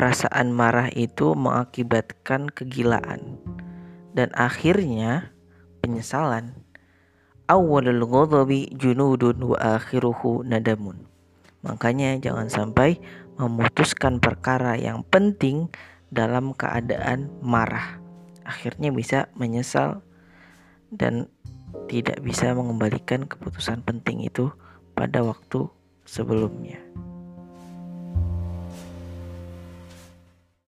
perasaan marah itu mengakibatkan kegilaan dan akhirnya penyesalan. Awalul ghadabi junudun wa akhiruhu nadamun. Makanya jangan sampai memutuskan perkara yang penting dalam keadaan marah. Akhirnya bisa menyesal dan tidak bisa mengembalikan keputusan penting itu pada waktu sebelumnya.